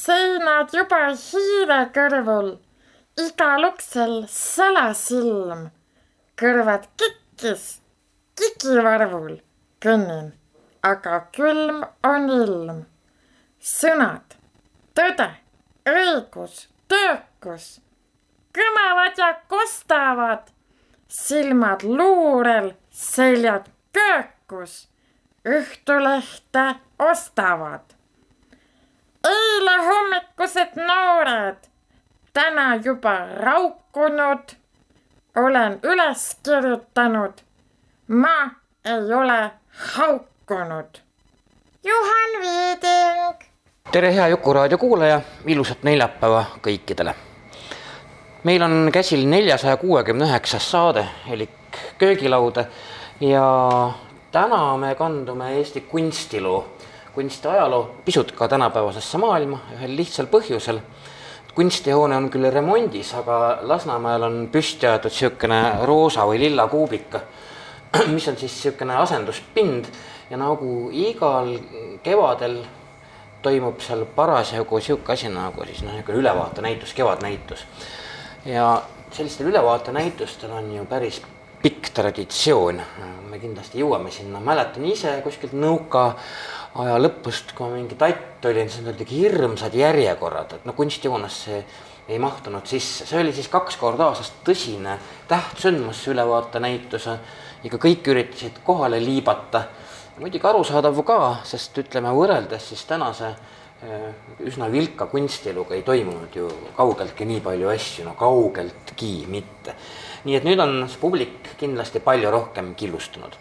seinad juba hiire kõrvul, igal uksel salasilm, kõrvad kikkis, kikivarvul kõnnin, aga külm on ilm. sõnad, tõde, õigus, töökus kõmavad ja kostavad, silmad luurel, seljad köökus, Õhtulehte ostavad eile hommikused noored, täna juba raukunud. olen üles kirjutanud. ma ei ole haukunud. Juhan Viiding. tere, hea Juku-raadio kuulaja, ilusat neljapäeva kõikidele. meil on käsil neljasaja kuuekümne üheksas saade elik köögilauda ja täna me kandume Eesti kunstiloo kunstiajaloo pisut ka tänapäevasesse maailma ühel lihtsal põhjusel. kunstihoone on küll remondis, aga Lasnamäel on püsti aetud niisugune roosa või lilla kuubik, mis on siis niisugune asenduspind ja nagu igal kevadel toimub seal parasjagu niisugune asi nagu siis noh, niisugune ülevaatenäitus, kevadnäitus. ja sellistel ülevaatenäitustel on ju päris pikk traditsioon, me kindlasti jõuame sinna, mäletan ise kuskilt nõuka aja lõpust, kui ma mingi tatt olin, siis olid hirmsad järjekorrad, et no kunstihoonesse ei mahtunud sisse, see oli siis kaks korda aastas tõsine tähtsündmus, ülevaatenäitus, ikka kõik üritasid kohale liibata. muidugi arusaadav ka, sest ütleme, võrreldes siis tänase eh, üsna vilka kunstieluga ei toimunud ju kaugeltki nii palju asju, no kaugeltki mitte. nii et nüüd on see publik kindlasti palju rohkem killustunud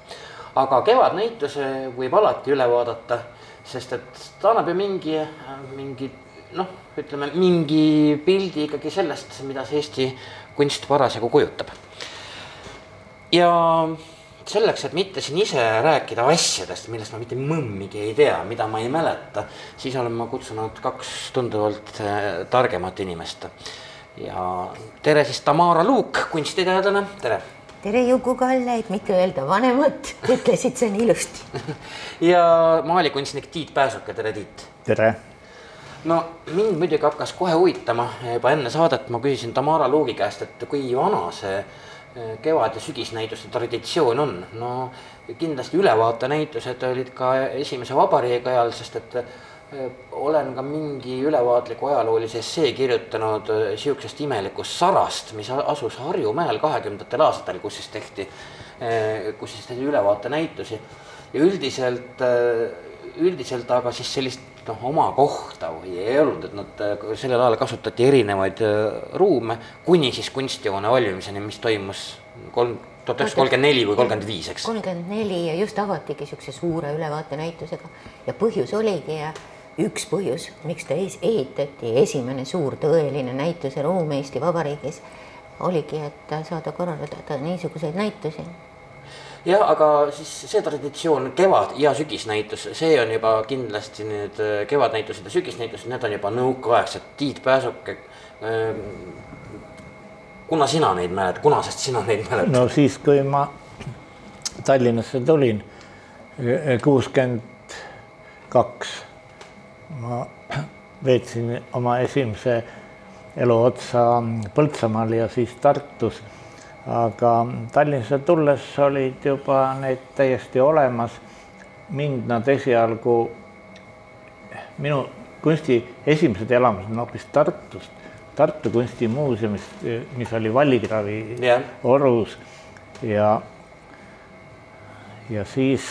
aga kevadnäituse võib alati üle vaadata, sest et ta annab ju mingi, mingi noh, ütleme mingi pildi ikkagi sellest, mida see Eesti kunst parasjagu kujutab. ja selleks, et mitte siin ise rääkida asjadest, millest ma mitte mõmmigi ei tea, mida ma ei mäleta, siis olen ma kutsunud kaks tunduvalt äh, targemat inimest. ja tere siis Tamara Luuk, kunstiteadlane, tere tere, Juku-Kalle, et mitte öelda vanemat, ütlesid sa nii ilusti ja maalikunstnik Tiit Pääsuke, tere Tiit. tere. no mind muidugi hakkas kohe huvitama, juba enne saadet ma küsisin Tamara Luugi käest, et kui vana see eh, kevad- ja sügisnäituste traditsioon on, no kindlasti ülevaatenäitused olid ka esimese vabariigi ajal, sest et olen ka mingi ülevaatliku ajaloolise essee kirjutanud sihukesest imelikust sarast, mis asus Harjumäel kahekümnendatel aastatel, kus siis tehti, kus siis tehti ülevaatenäitusi. ja üldiselt, üldiselt aga siis sellist noh, oma kohta või ei olnud, et nad sellel ajal kasutati erinevaid ruume kuni siis kunstihoone valmimiseni, mis toimus kolm, tuhat üheksasada kolmkümmend neli või kolmkümmend viis, eks. kolmkümmend neli ja just avatigi niisuguse suure ülevaatenäitusega ja põhjus oligi ja üks põhjus, miks ta ehitati, esimene suur tõeline näituseruum Eesti Vabariigis, oligi, et saada korraldada niisuguseid näitusi. jah, aga siis see traditsioon, kevad- ja sügisnäitus, see on juba kindlasti need äh, kevadnäitused ja sügisnäitused, need on juba nõukaaegsed, Tiit Pääsuke ähm, kuna sina neid mäletad, kunasest sina neid mäletad? no siis, kui ma Tallinnasse tulin, kuuskümmend kaks ma veetsin oma esimese elu otsa Põltsamaal ja siis Tartus. aga Tallinnasse tulles olid juba need täiesti olemas. mind nad esialgu, minu kunsti esimesed elamused on hoopis Tartust, Tartu Kunstimuuseumist, mis oli Vallikravi yeah. orus ja, ja siis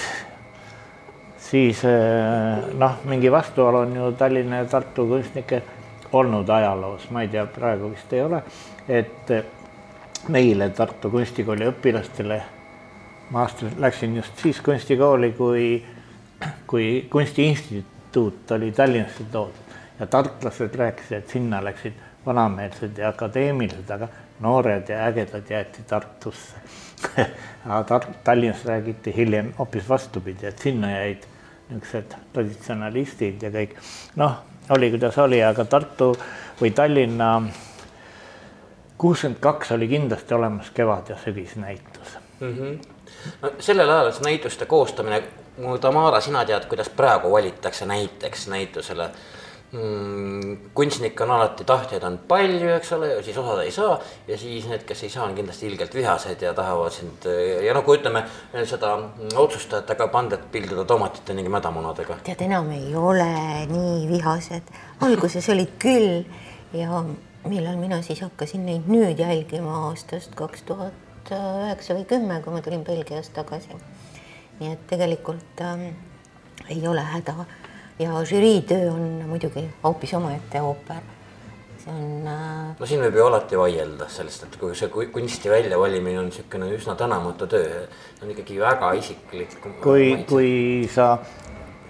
siis eh, noh, mingi vastuolu on ju Tallinna ja Tartu kunstnikel olnud ajaloos, ma ei tea, praegu vist ei ole, et meile Tartu Kunstikooli õpilastele, ma astusin, läksin just siis kunstikooli, kui, kui Kunstiinstituut oli Tallinnasse toodud ja tartlased rääkisid, et sinna läksid vanameelsed ja akadeemilised, aga noored ja ägedad jäeti Tartusse. Aga Tallinnas räägiti hiljem hoopis vastupidi, et sinna jäid niisugused traditsionalistid ja kõik. noh, oli kuidas oli, aga Tartu või Tallinna kuuskümmend kaks oli kindlasti olemas kevad- ja sügisnäitus mm. -hmm. no sellel ajal see näituste koostamine, Tamara, sina tead, kuidas praegu valitakse näiteks näitusele mm, kunstnikke on alati, tahtjaid on palju, eks ole, siis osad ei saa ja siis need, kes ei saa, on kindlasti ilgelt vihased ja tahavad sind ja nagu ütleme seda otsustajatega pandet pilduda tomatite ning mädamunadega. tead, enam ei ole nii vihased, alguses olid küll ja millal mina siis hakkasin neid nüüd jälgima aastast kaks tuhat üheksa või kümme, kui ma tulin Belgiast tagasi. nii et tegelikult ähm, ei ole häda ja žürii töö on muidugi hoopis omaette ooper. see on äh.... no siin võib ju alati vaielda sellest, et kui see kunsti väljavalimine on niisugune üsna tänamatu töö, on ikkagi väga isiklik. kui, kui sa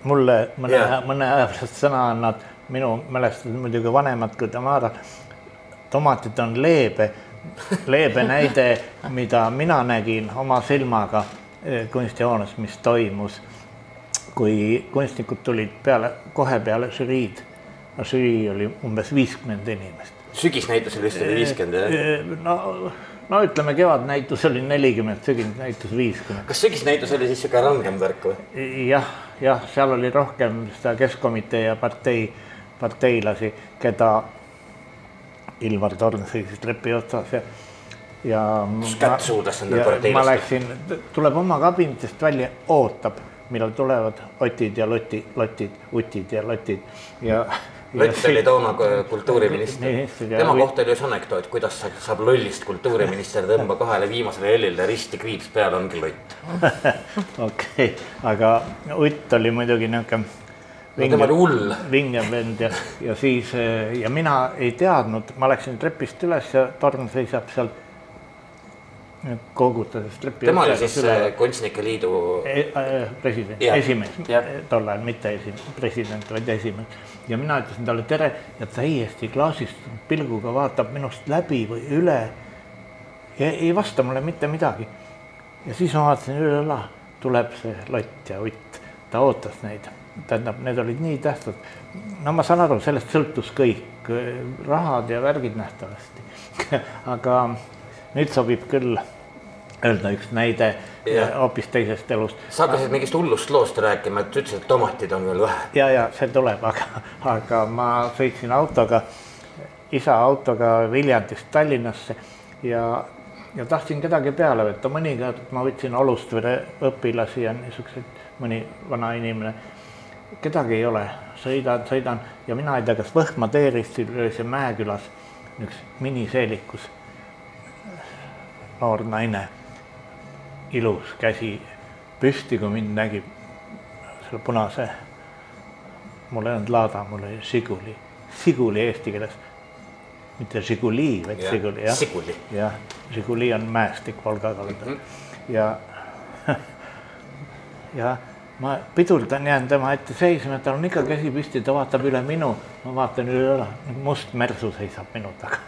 mulle mõne yeah., mõne aja pärast sõna annad, minu mälestused muidugi vanemad kui Tamara tomatid on leebe, leebe näide, mida mina nägin oma silmaga eh, kunstihoones, mis toimus, kui kunstnikud tulid peale, kohe peale žüriid. no žürii oli umbes viiskümmend inimest. sügisnäitusel vist oli viiskümmend jah? No, no ütleme, kevadnäitus oli nelikümmend, sügisnäitus viiskümmend. kas sügisnäitus oli siis sihuke rangem värk või? jah, jah, seal oli rohkem seda keskkomitee ja partei, parteilasi, keda Ilmar Torn seisis trepi otsas ja, ja. kätt suudas nende parteilastele. ma läksin, tuleb oma kabinetist välja, ootab, millal tulevad Otid ja Loti, Lotid, Utid ja Lotid ja. Lott oli toona kultuuriminister, tema kohta oli üks anekdoot, kuidas saab lollist kultuuriminister, tõmba kahele viimasele L-ile risti kriips peale, ongi lott. okei, aga Utt oli muidugi niisugune no tema oli hull. vingev vend ja, ja siis ja mina ei teadnud, ma läksin trepist üles ja Torm seisab seal koogutades trepi. tema oli siis üle. Kunstnike Liidu e, e, president, esimees, tol ajal mitte esi-, president, vaid esimees. ja mina ütlesin talle tere ja täiesti klaasistunud pilguga vaatab minust läbi või üle. ei vasta mulle mitte midagi. ja siis ma vaatasin üle õla, tuleb see lott ja Utt, ta ootas neid tähendab, need olid nii tähtsad. no ma saan aru, sellest sõltus kõik, rahad ja värgid nähtavasti aga nüüd sobib küll öelda üks näide hoopis teisest elust. sa hakkasid mingist hullust loost rääkima, et ütlesid, et tomatid on veel vähe. ja, ja see tuleb, aga, aga ma sõitsin autoga, isa autoga Viljandist Tallinnasse ja, ja tahtsin kedagi peale võtta, mõnikord ma võtsin Olustvere õpilasi ja niisuguseid, mõni vana inimene. Kedagi ei ole, sõidan, sõidan ja mina ei tea, kas Võhma teeristil oli see Mäekülas üks miniseelikus noor naine, ilus käsi püsti, kui mind nägi selle punase, mul ei olnud laada, mul oli Žiguli, Žiguli eesti keeles, mitte Žiguli, vaid ja, Žiguli jah. jah, Žiguli on mäestik Volga kaldal mm -hmm. ja ja ma pidurdan, jään tema ette seisma, tal on ikka käsi püsti, ta vaatab üle minu, ma vaatan üle õla, must mersu seisab minu taga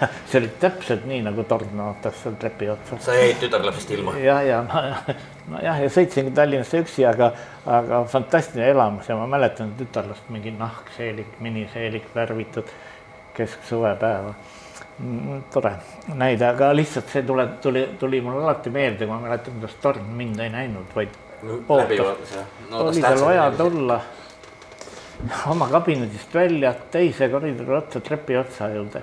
ja see oli täpselt nii, nagu torn ootas seal trepi otsas. sa jäid tütarlapsest ilma? ja, ja ma, nojah, ja sõitsingi Tallinnasse üksi, aga, aga fantastiline elamus ja ma mäletan tütarlast, mingi nahkseelik, miniseelik, värvitud kesksuvepäeva mm, tore näide, aga lihtsalt see tuleb, tuli, tuli mulle alati meelde, kui ma mäletan, kuidas torm mind ei näinud, vaid läbivaates jah oli tal vaja tulla oma kabinetist välja teise koridori otsa, trepi otsa juurde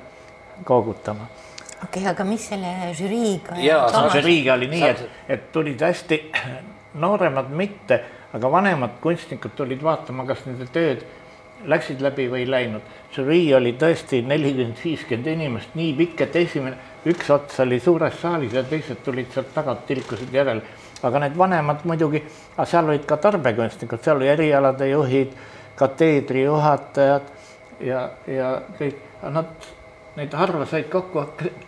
koogutama. okei okay,, aga mis selle žüriiga? jaa, žüriiga oli nii, et, et tulid hästi nooremad mitte, aga vanemad kunstnikud tulid vaatama, kas nende tööd läksid läbi või ei läinud. žürii oli tõesti nelikümmend, viiskümmend inimest, nii pikk, et esimene, üks ots oli suures saalis ja teised tulid sealt tagant, tilkusid järele aga need vanemad muidugi, aga seal olid ka tarbekunstnikud, seal oli erialade juhid, kateedri juhatajad ja, ja kõik, nad, neid harva said kokku,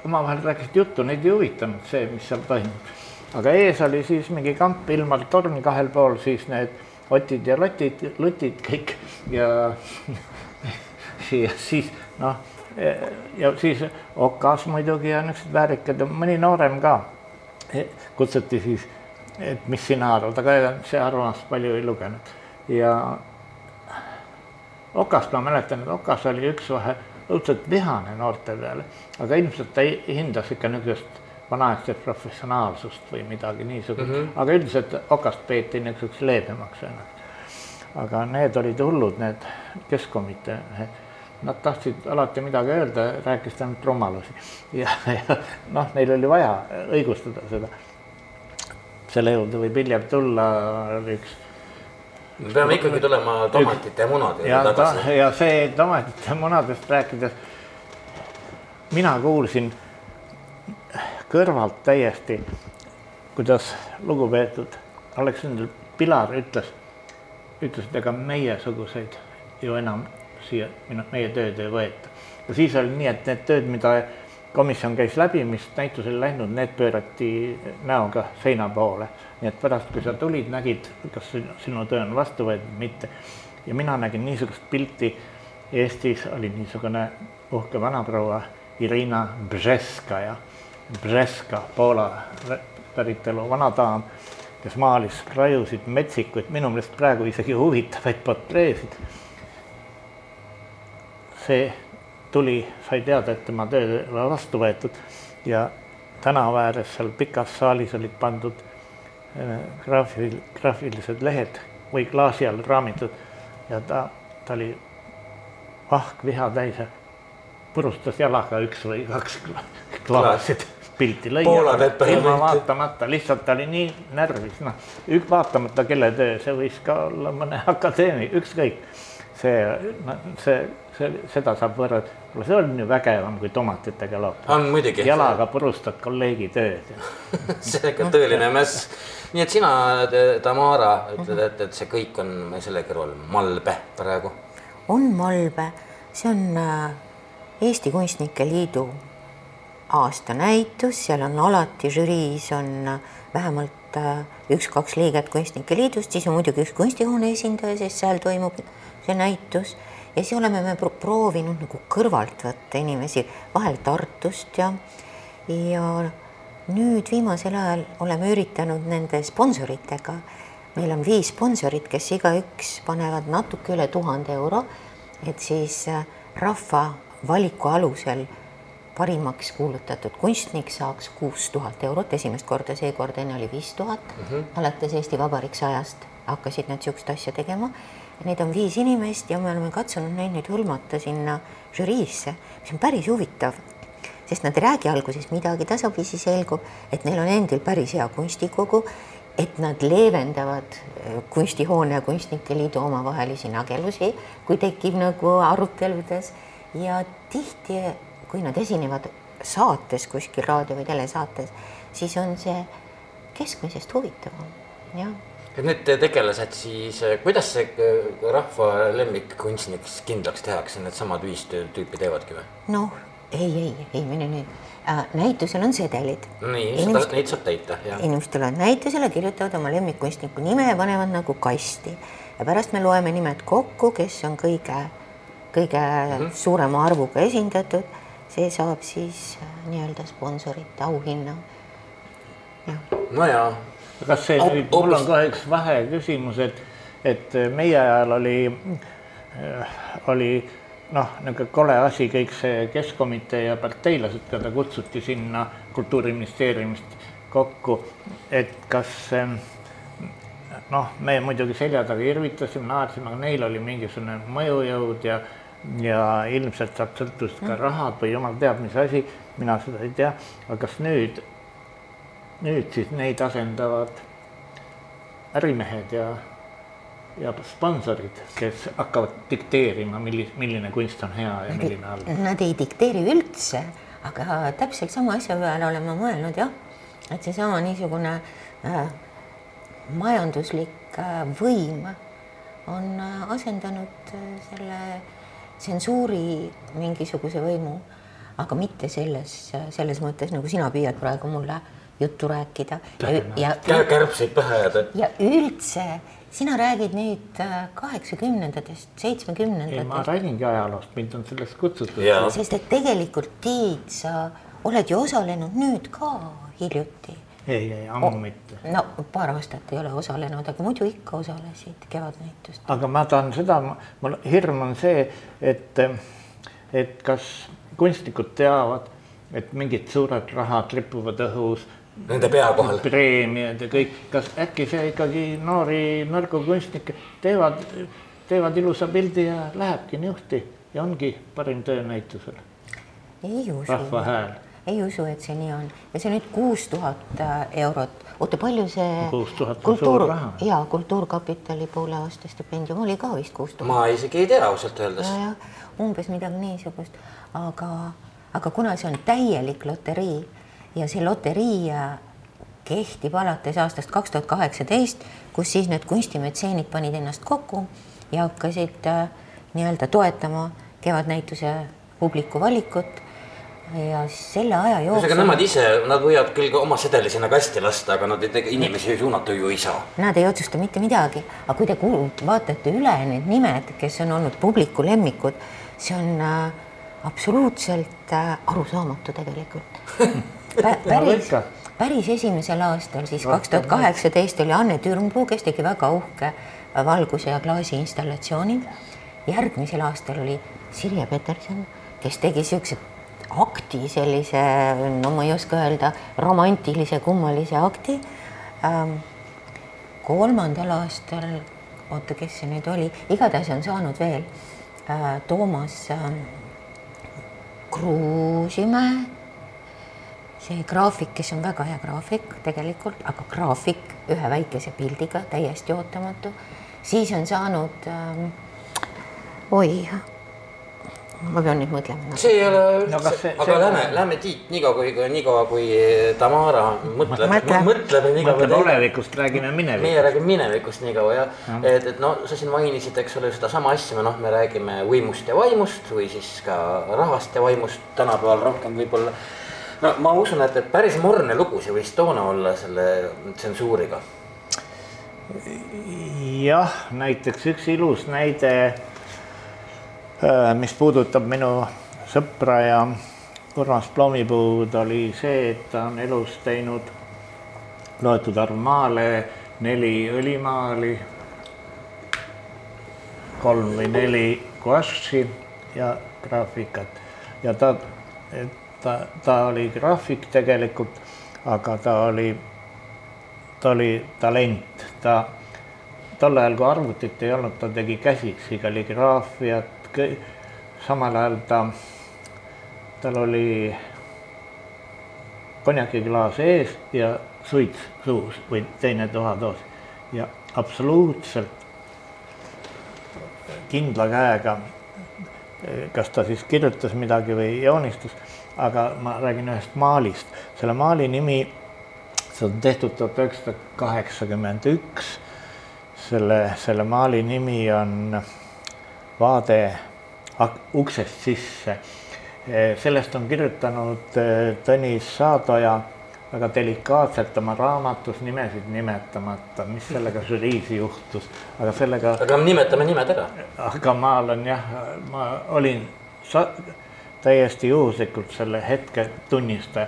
omavahel rääkisid juttu, neid ei huvitanud see, mis seal toimub. aga ees oli siis mingi kamp Ilmar Torn kahel pool, siis need Otid ja Lotid, Lutid kõik ja ja siis noh, ja siis Okas muidugi ja niisugused väärikad ja mõni noorem ka kutsuti siis, et mis sina arvad, aga see arvamust palju ei lugenud ja Okast ma mäletan, et Okas oli üks vahe õudselt vihane noorte peale, aga ilmselt ta hindas ikka niisugust vanaaegset professionaalsust või midagi niisugust mm, -hmm. aga üldiselt Okast peeti niisuguseks leebemaks ennast. aga need olid hullud, need keskkomitee mehed nad tahtsid alati midagi öelda, rääkisid ainult rumalusi ja, ja noh, neil oli vaja õigustada seda. Selle juurde võib hiljem tulla üks. me peame ikkagi tulema tomatite ja munade juurde tagasi. ja see tomatite ja munadest rääkides, mina kuulsin kõrvalt täiesti, kuidas lugupeetud Aleksander Pilar ütles, ütles, et ega meiesuguseid ju enam siia meie tööd ei võeta. ja siis oli nii, et need tööd, mida komisjon käis läbi, mis näitusele läinud, need pöörati näoga seina poole. nii et pärast, kui sa tulid, nägid, kas sinu töö on vastu võetud mitte. ja mina nägin niisugust pilti, Eestis oli niisugune uhke vanaproua Irina Bžeskaja, Bžeska, Poola päritolu vanadaam, kes maalis raiusid metsikuid, minu meelest praegu isegi huvitavaid portreesid see tuli, sai teada, et tema töö ei ole vastu võetud ja tänava ääres seal pikas saalis olid pandud äh, graafil, graafilised lehed või klaasi all raamitud ja ta, ta oli vahk viha täis ja purustas jalaga üks või kaks klaasi pilti lõi. ilma vaatamata, lihtsalt ta oli nii närvis, noh, vaatamata kelle töö, see võis ka olla mõne akadeemik, ükskõik. see, see see, seda saab võrrelda, kuule, see on ju vägevam kui tomatitega loop. on muidugi. jalaga purustad kolleegi tööd see on ikka tõeline mäss. nii et sina, Tamara, ütled, et, et see kõik on selle kõrval malbe praegu? on malbe, see on äh, Eesti Kunstnike Liidu aastanäitus, seal on alati žüriis on äh, vähemalt äh, üks-kaks liiget Kunstnike Liidust, siis on muidugi üks kunstihoone esindaja, sest seal toimub see näitus ja siis oleme me proovinud nagu kõrvalt võtta inimesi, vahel Tartust ja, ja nüüd viimasel ajal oleme üritanud nende sponsoritega. meil on viis sponsorit, kes igaüks panevad natuke üle tuhande euro, et siis äh, rahva valiku alusel parimaks kuulutatud kunstnik saaks kuus tuhat eurot, esimest korda, seekord enne oli viis tuhat, mhm. alates Eesti Vabariik sajast hakkasid nad niisugust asja tegema Neid on viis inimest ja me oleme katsunud neid nüüd hõlmata sinna žüriisse, mis on päris huvitav, sest nad ei räägi alguses midagi, tasapisi selgub, et neil on endil päris hea kunstikogu, et nad leevendavad äh, kunstihoone ja kunstnike liidu omavahelisi nagelusi, kui tekib nagu aruteludes. Ja tihti, kui nad esinevad saates kuskil raadio või telesaates, siis on see keskmisest huvitavam, jah need tegelased siis, eh, kuidas see eh, rahva lemmikkunstniks kindlaks tehakse, needsamad viis tüüpi teevadki või? noh, ei, ei, ei mine nüüd äh,. näitusel on sedelid. nii Inimest..., neid saab täita, jah. inimesed tulevad näitusele, kirjutavad oma lemmikkunstniku nime ja panevad nagu kasti ja pärast me loeme nimed kokku, kes on kõige, kõige mm -hmm. suurema arvuga esindatud. see saab siis äh, nii-öelda sponsorite auhinna. no jaa kas see nüüd, mul on kohe üks vaheküsimus, et, et meie ajal oli, äh, oli noh, niisugune kole asi, kõik see keskkomitee ja parteilased, keda kutsuti sinna Kultuuriministeeriumist kokku, et kas noh, me muidugi selja taga irvitasime, naersime, aga neil oli mingisugune mõjujõud ja ja ilmselt sealt sõltus ka rahad või jumal teab, mis asi, mina seda ei tea, aga kas nüüd nüüd siis neid asendavad ärimehed ja, ja sponsorid, kes hakkavad dikteerima, millis-, milline kunst on hea ja milline halb. Nad ei dikteeri üldse, aga täpselt sama asja peale olen ma mõelnud jah, et seesama niisugune äh, majanduslik äh, võim on äh, asendanud äh, selle tsensuuri mingisuguse võimu, aga mitte selles, selles mõttes, nagu sina püüad praegu mulle juttu rääkida ja, ja, kärbseid pähe ajada. ja üldse sina räägid nüüd äh, kaheksakümnendatest, ei, ma seitsmekümnendatest, räägingi ajaloost, mind on selleks kutsutud. Sest et tegelikult Tiit, sa oled ju osalenud nüüd ka hiljuti. ei, ei ammu mitte. no paar aastat ei ole osalenud, aga muidu ikka osalesid Kevadnäitust. aga ma tahan seda, mul hirm on see, et, et kas kunstnikud teavad, et mingid suured rahad ripuvad õhus, Nende pea kohal. preemiad ja kõik, kas äkki see ikkagi noori nõrgukunstnikke teevad, teevad ilusa pildi ja lähebki niuhti ja ongi parim töö näitusel, ei usu rahva, hääl. ei usu, et see nii on ja see nüüd kuus tuhat äh, eurot, oota, palju see 6000 on suur raha. ja Kultuurkapitali poole aasta stipendium oli ka vist kuus tuhat. ma isegi ei tea ausalt öeldes. umbes midagi niisugust, aga, aga kuna see on täielik loterii ja see loterii äh, kehtib alates aastast kaks tuhat kaheksateist, kus siis need kunstimetseenid panid ennast kokku ja hakkasid äh, nii-öelda toetama Kevadnäituse publiku valikut ja selle aja ühesõnaga jooksul nemad ise, nad võivad küll oma sedeli sinna kasti lasta, aga nad ei inimesi suunata ju ei saa. Nad ei otsusta mitte midagi, aga kui te kuul- vaatate üle need nimed, kes on olnud publiku lemmikud, see on äh, absoluutselt äh, arusaamatu tegelikult. päris päris esimesel aastal siis kaks tuhat kaheksateist oli Anne Türmpuu, kes tegi väga uhke äh, valguse ja klaasi installatsiooni. järgmisel aastal oli Sirje Peterson, kes tegi siukse akti sellise, no ma ei oska öelda, romantilise kummalise akti. Ähm, kolmandal aastal, oota, kes see nüüd oli, igatahes on saanud veel äh, Toomas äh, Kruusimäe, see graafik, kes on väga hea graafik tegelikult, aga graafik ühe väikese pildiga, täiesti ootamatu. siis on saanud ähm,, oi, ma pean nüüd mõtlema. see ei ole No üldse see- aga see- lähme, lähme Tiit niikaua kui, niikaua kui Tamara mõtleb, Mõtle. mõtleb ja niikaua mõtled olevikust, räägime meie minevikust. räägime minevikust nii kaua jah, et, et no sa siin mainisid, eks ole, sedasama asja, noh, me räägime võimust ja vaimust või siis ka rahvast ja vaimust tänapäeval rohkem võib-olla. No ma usun, et, et päris morne lugu see võis toona olla selle tsensuuriga. jah, näiteks üks ilus näide, mis puudutab minu sõpra ja Urmas Ploomipuud oli see, et ta on elus teinud loetud arv maale, neli õlimaali, kolm või neli guašši ja graafikat ja ta, ta, ta oli graafik tegelikult, aga ta oli ta oli talent, ta tol ajal, kui arvutit ei olnud, ta tegi käsitsi kalligraafiat, samal ajal ta, tal oli konjakiklaas ees ja suits suus või teine tuhatoos ja absoluutselt kindla käega, kas ta siis kirjutas midagi või joonistas, aga ma räägin ühest maalist, selle maali nimi see on tehtud tuhat üheksasada kaheksakümmend üks. selle, selle maali nimi on Vaade uksest sisse. sellest on kirjutanud eh, Tõnis Saadoja väga delikaatselt oma raamatus nimesid nimetamata, mis sellega žüriis juhtus, aga sellega aga nimetame nimed ära. aga ma olen jah, ma olin sa- täiesti juhuslikult selle hetke tunnistaja.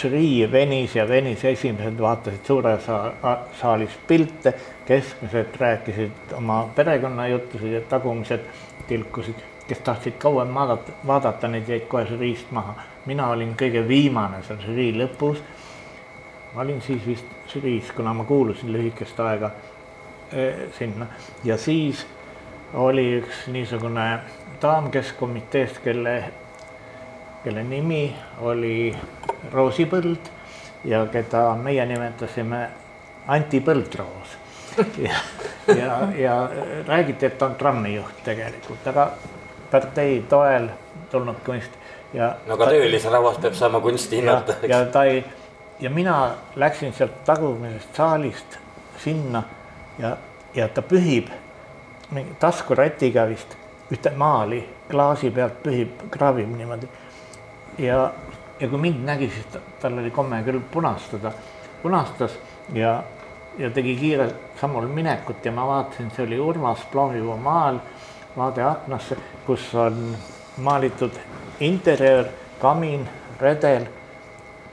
žürii venis ja venis, esimesed vaatasid suure saa- saalis pilte, keskmised rääkisid oma perekonnajuttusid ja tagumised tilkusid, kes tahtsid kauem vaadata, vaadata, need jäid kohe žüriist maha. mina olin kõige viimane seal žürii lõpus. ma olin siis vist žüriis, kuna ma kuulusin lühikest aega eh, sinna ja siis oli üks niisugune daam keskkomiteest, kelle, kelle nimi oli Roosi Põld ja keda meie nimetasime Anti Põldroos. ja, ja, ja räägiti, et ta on trammijuht tegelikult, aga partei toel tulnud kunst ja. no aga töölise rahvas peab saama kunsti ja hinnata,, ja ta ei ja mina läksin sealt tagumisest saalist sinna ja, ja ta pühib mingi taskurätiga vist ühte maali klaasi pealt pühib, kraabib niimoodi. Ja ja kui mind nägi, siis ta, tal oli komme küll punastada, punastas ja, ja tegi kiirelt sammul minekut ja ma vaatasin, see oli Urmas Plomipuu maal, vaade aknasse, kus on maalitud interjöör, kamin, redel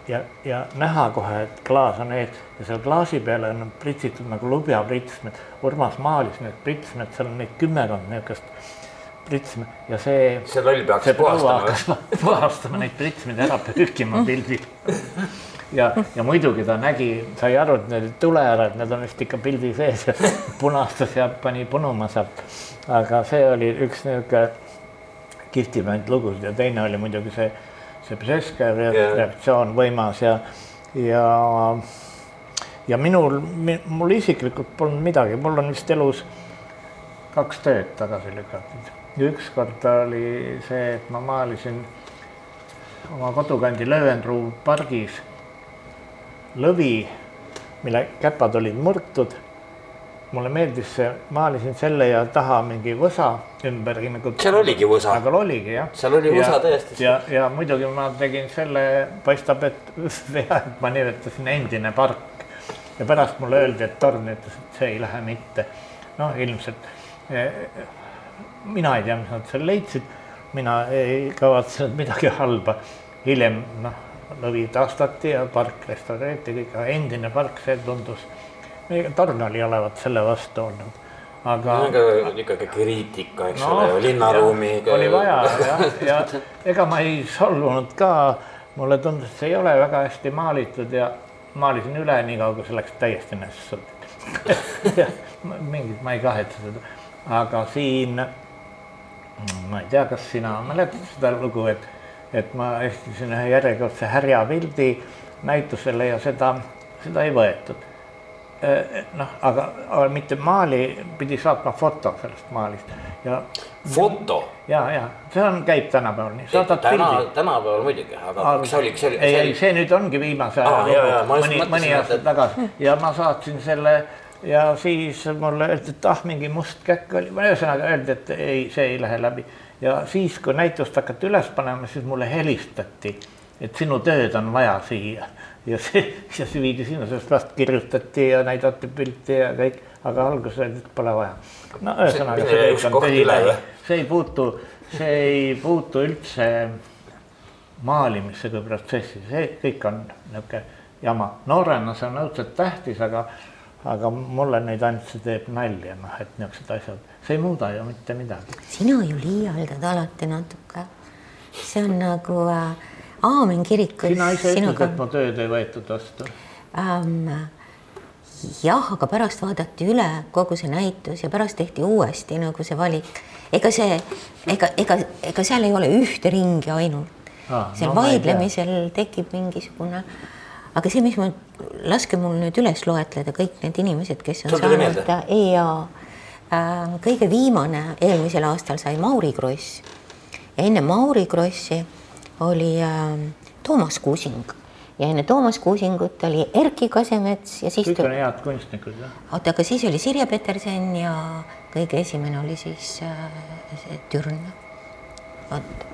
ja, ja näha kohe, et klaas on ees ja seal klaasi peale on pritsitud nagu lubjapritsmed. Urmas maalis need pritsmed, seal on neid kümmekond niisugust pritsme ja see. see loll peaks see puhastama puhastama neid pritsmeid ära pühkima pildil. ja, ja muidugi ta nägi, sai aru, et need ei tule ära, et need on vist ikka pildi sees ja punastas ja pani punuma sealt. aga see oli üks niisugune kihvtimaid lugusid ja teine oli muidugi see, see Jah. reaktsioon võimas ja, ja, ja minul, mul isiklikult polnud midagi, mul on vist elus kaks tööd tagasi lükatud. Ükskord oli see, et ma maalisin oma kodukandi Löwenruu pargis lõvi, mille käpad olid murtud. mulle meeldis see, maalisin selle ja taha mingi võsa ümbergi nagu. seal oligi võsa. aga oligi jah. Seal oli võsa Ja- täiesti. ja, ja muidugi ma tegin selle, paistab, et vea, et ma nimetasin endine park ja pärast mulle öeldi, et Torn ütles, et see ei lähe mitte. noh, ilmselt eh, mina ei tea, mis nad seal leidsid, mina ei kavatsenud midagi halba. hiljem noh, lõvi taastati ja park restaureeriti, kõik, aga endine park, see tundus, Torn oli olevat selle vastu olnud, aga ikkagi kriitika, eks Noh, ole ju, linnaruumi. jah, oli vaja jah, ja ega ma ei solvunud ka, mulle tundus, et see ei ole väga hästi maalitud ja maalisin üle nii kaua, kui see läks täiesti nässu. mingit, ma ei kahetse seda, aga siin, ma ei tea, kas sina mäletad seda lugu, et, et ma esitasin ühe järjekordse härjapildi näitusele ja seda, seda ei võetud. Noh, aga, aga mitte maali, pidi saatma foto sellest maalist. Ja foto. ja, ja see on, käib tänapäeval nii, saadad täna, pildi. tänapäeval muidugi, aga kas see oli, see oli, ei, see nüüd ongi viimase aja ma lugu, mõni, mõni aasta tagasi. Ja ma saatsin selle ja siis mulle öeldi, et ah, mingi must käkk oli, ühesõnaga öeldi, et ei, see ei lähe läbi. ja siis, kui näitust hakati üles panema, siis mulle helistati, et sinu tööd on vaja siia ja see, ja see viidi sinna, sellest vast kirjutati ja näidati pilti ja kõik, aga alguses öeldi, et pole vaja. no ühesõnaga, See- kõik on tühi see ei puutu, see ei puutu üldse maalimisse kui protsessi, see kõik on niisugune jama. noorena see on õudselt tähtis, aga, aga mulle nüüd ainult see teeb nalja, noh, et niisugused asjad, see ei muuda ju mitte midagi. sina ju liialdad alati natuke. see on nagu äh, Aamen kirikus. sina ise ütled, et mu tööd ei võetud vastu. ähm, jah, aga pärast vaadati üle kogu see näitus ja pärast tehti uuesti nagu see valik. ega see, ega, ega, ega seal ei ole ühte ringi ainult Aa, seal no vaidlemisel tekib mingisugune, aga see, mis ma, laske mul nüüd üles loetleda kõik need inimesed, kes on tuli saanud meelde? EA äh, kõige viimane eelmisel aastal sai Mauri Kross ja enne Mauri Krossi oli äh, Toomas Kuusing ja enne Toomas Kuusingut oli Erkki Kasemets ja siis kõik on head kunstnikud, jah. oota, aga siis oli Sirje Peterson ja kõige esimene oli siis äh, see Türn. vot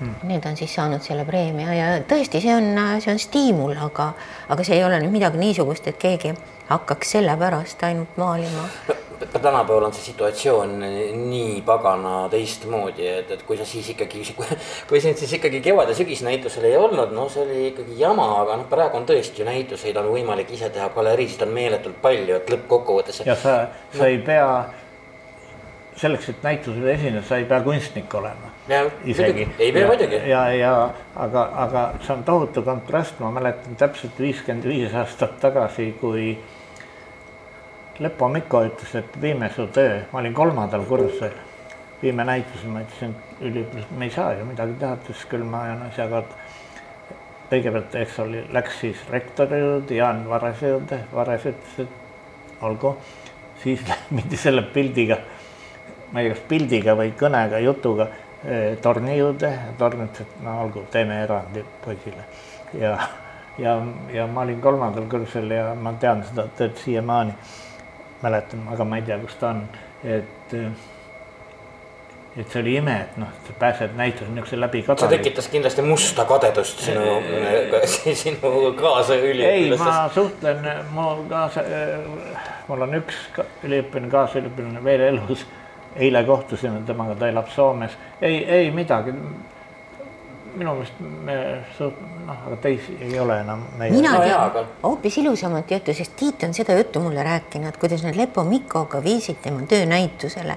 hmm. need on siis saanud selle preemia ja tõesti, see on, see on stiimul, aga, aga see ei ole nüüd midagi niisugust, et keegi hakkaks selle pärast ainult maalima. tänapäeval on see situatsioon nii pagana teistmoodi, et, et kui sa siis ikkagi, kui sind siis ikkagi kevad- ja sügisnäitusel ei olnud, no see oli ikkagi jama, aga noh, praegu on tõesti ju näituseid on võimalik ise teha, galeriisid on meeletult palju, et lõppkokkuvõttes. ja sa, sa ei pea, selleks, et näitusel esineda, sa ei pea kunstnik olema. Isegi. ei pea muidugi. ja, ja aga, aga see on tohutu kontrast, ma mäletan täpselt viiskümmend viis aastat tagasi, kui Lepo Mikko ütles, et viime su töö, ma olin kolmandal kursusel, viime näitusele, ma ütlesin üliõpilasele, me ei saa ju midagi teha, ütles küll, ma ajan asja korda. kõigepealt, eks oli, läks siis rektori juurde, Jaan Varese juurde, Vares ütles, et olgu, siis mindi selle pildiga, ma ei tea, kas pildiga või kõnega, jutuga torni juurde, torn ütles, et no olgu, teeme erandi poisile ja, ja, ja ma olin kolmandal kursusel ja ma tean seda tööd siiamaani, mäletan, aga ma ei tea, kus ta on, et eh, et see oli ime, et noh, sa pääsed näitusele niisuguse läbi see kadali. tekitas kindlasti musta kadedust sinu, sinu kaasüliõpilasest. ei, ma suhtlen, mu kaasa, mul on üks üliõpilane, kaasüliõpilane veel elus. Eile kohtusime temaga, ta elab Soomes. ei, ei midagi. minu meelest me suht-, noh, aga teisi ei ole enam mina No tean hoopis ilusamat juttu, sest Tiit on seda juttu mulle rääkinud, kuidas nad Lepo Mikkoga viisid tema töönäitusele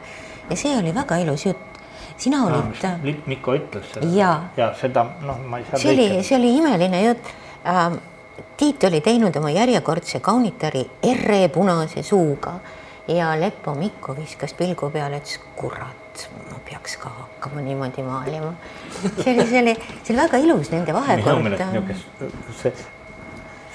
ja see oli väga ilus jutt. sina olid äh, Lipp Mikko ütles seda. Jaa. ja seda, noh, ma ei saa. see oli, see oli imeline jutt ähm,. Tiit oli teinud oma järjekordse kaunitari ere punase suuga ja Lepo Mikko viskas pilgu peale, ütles kurat, ma peaks ka hakkama niimoodi maalima. see oli, see oli, see oli väga ilus nende vahekord see,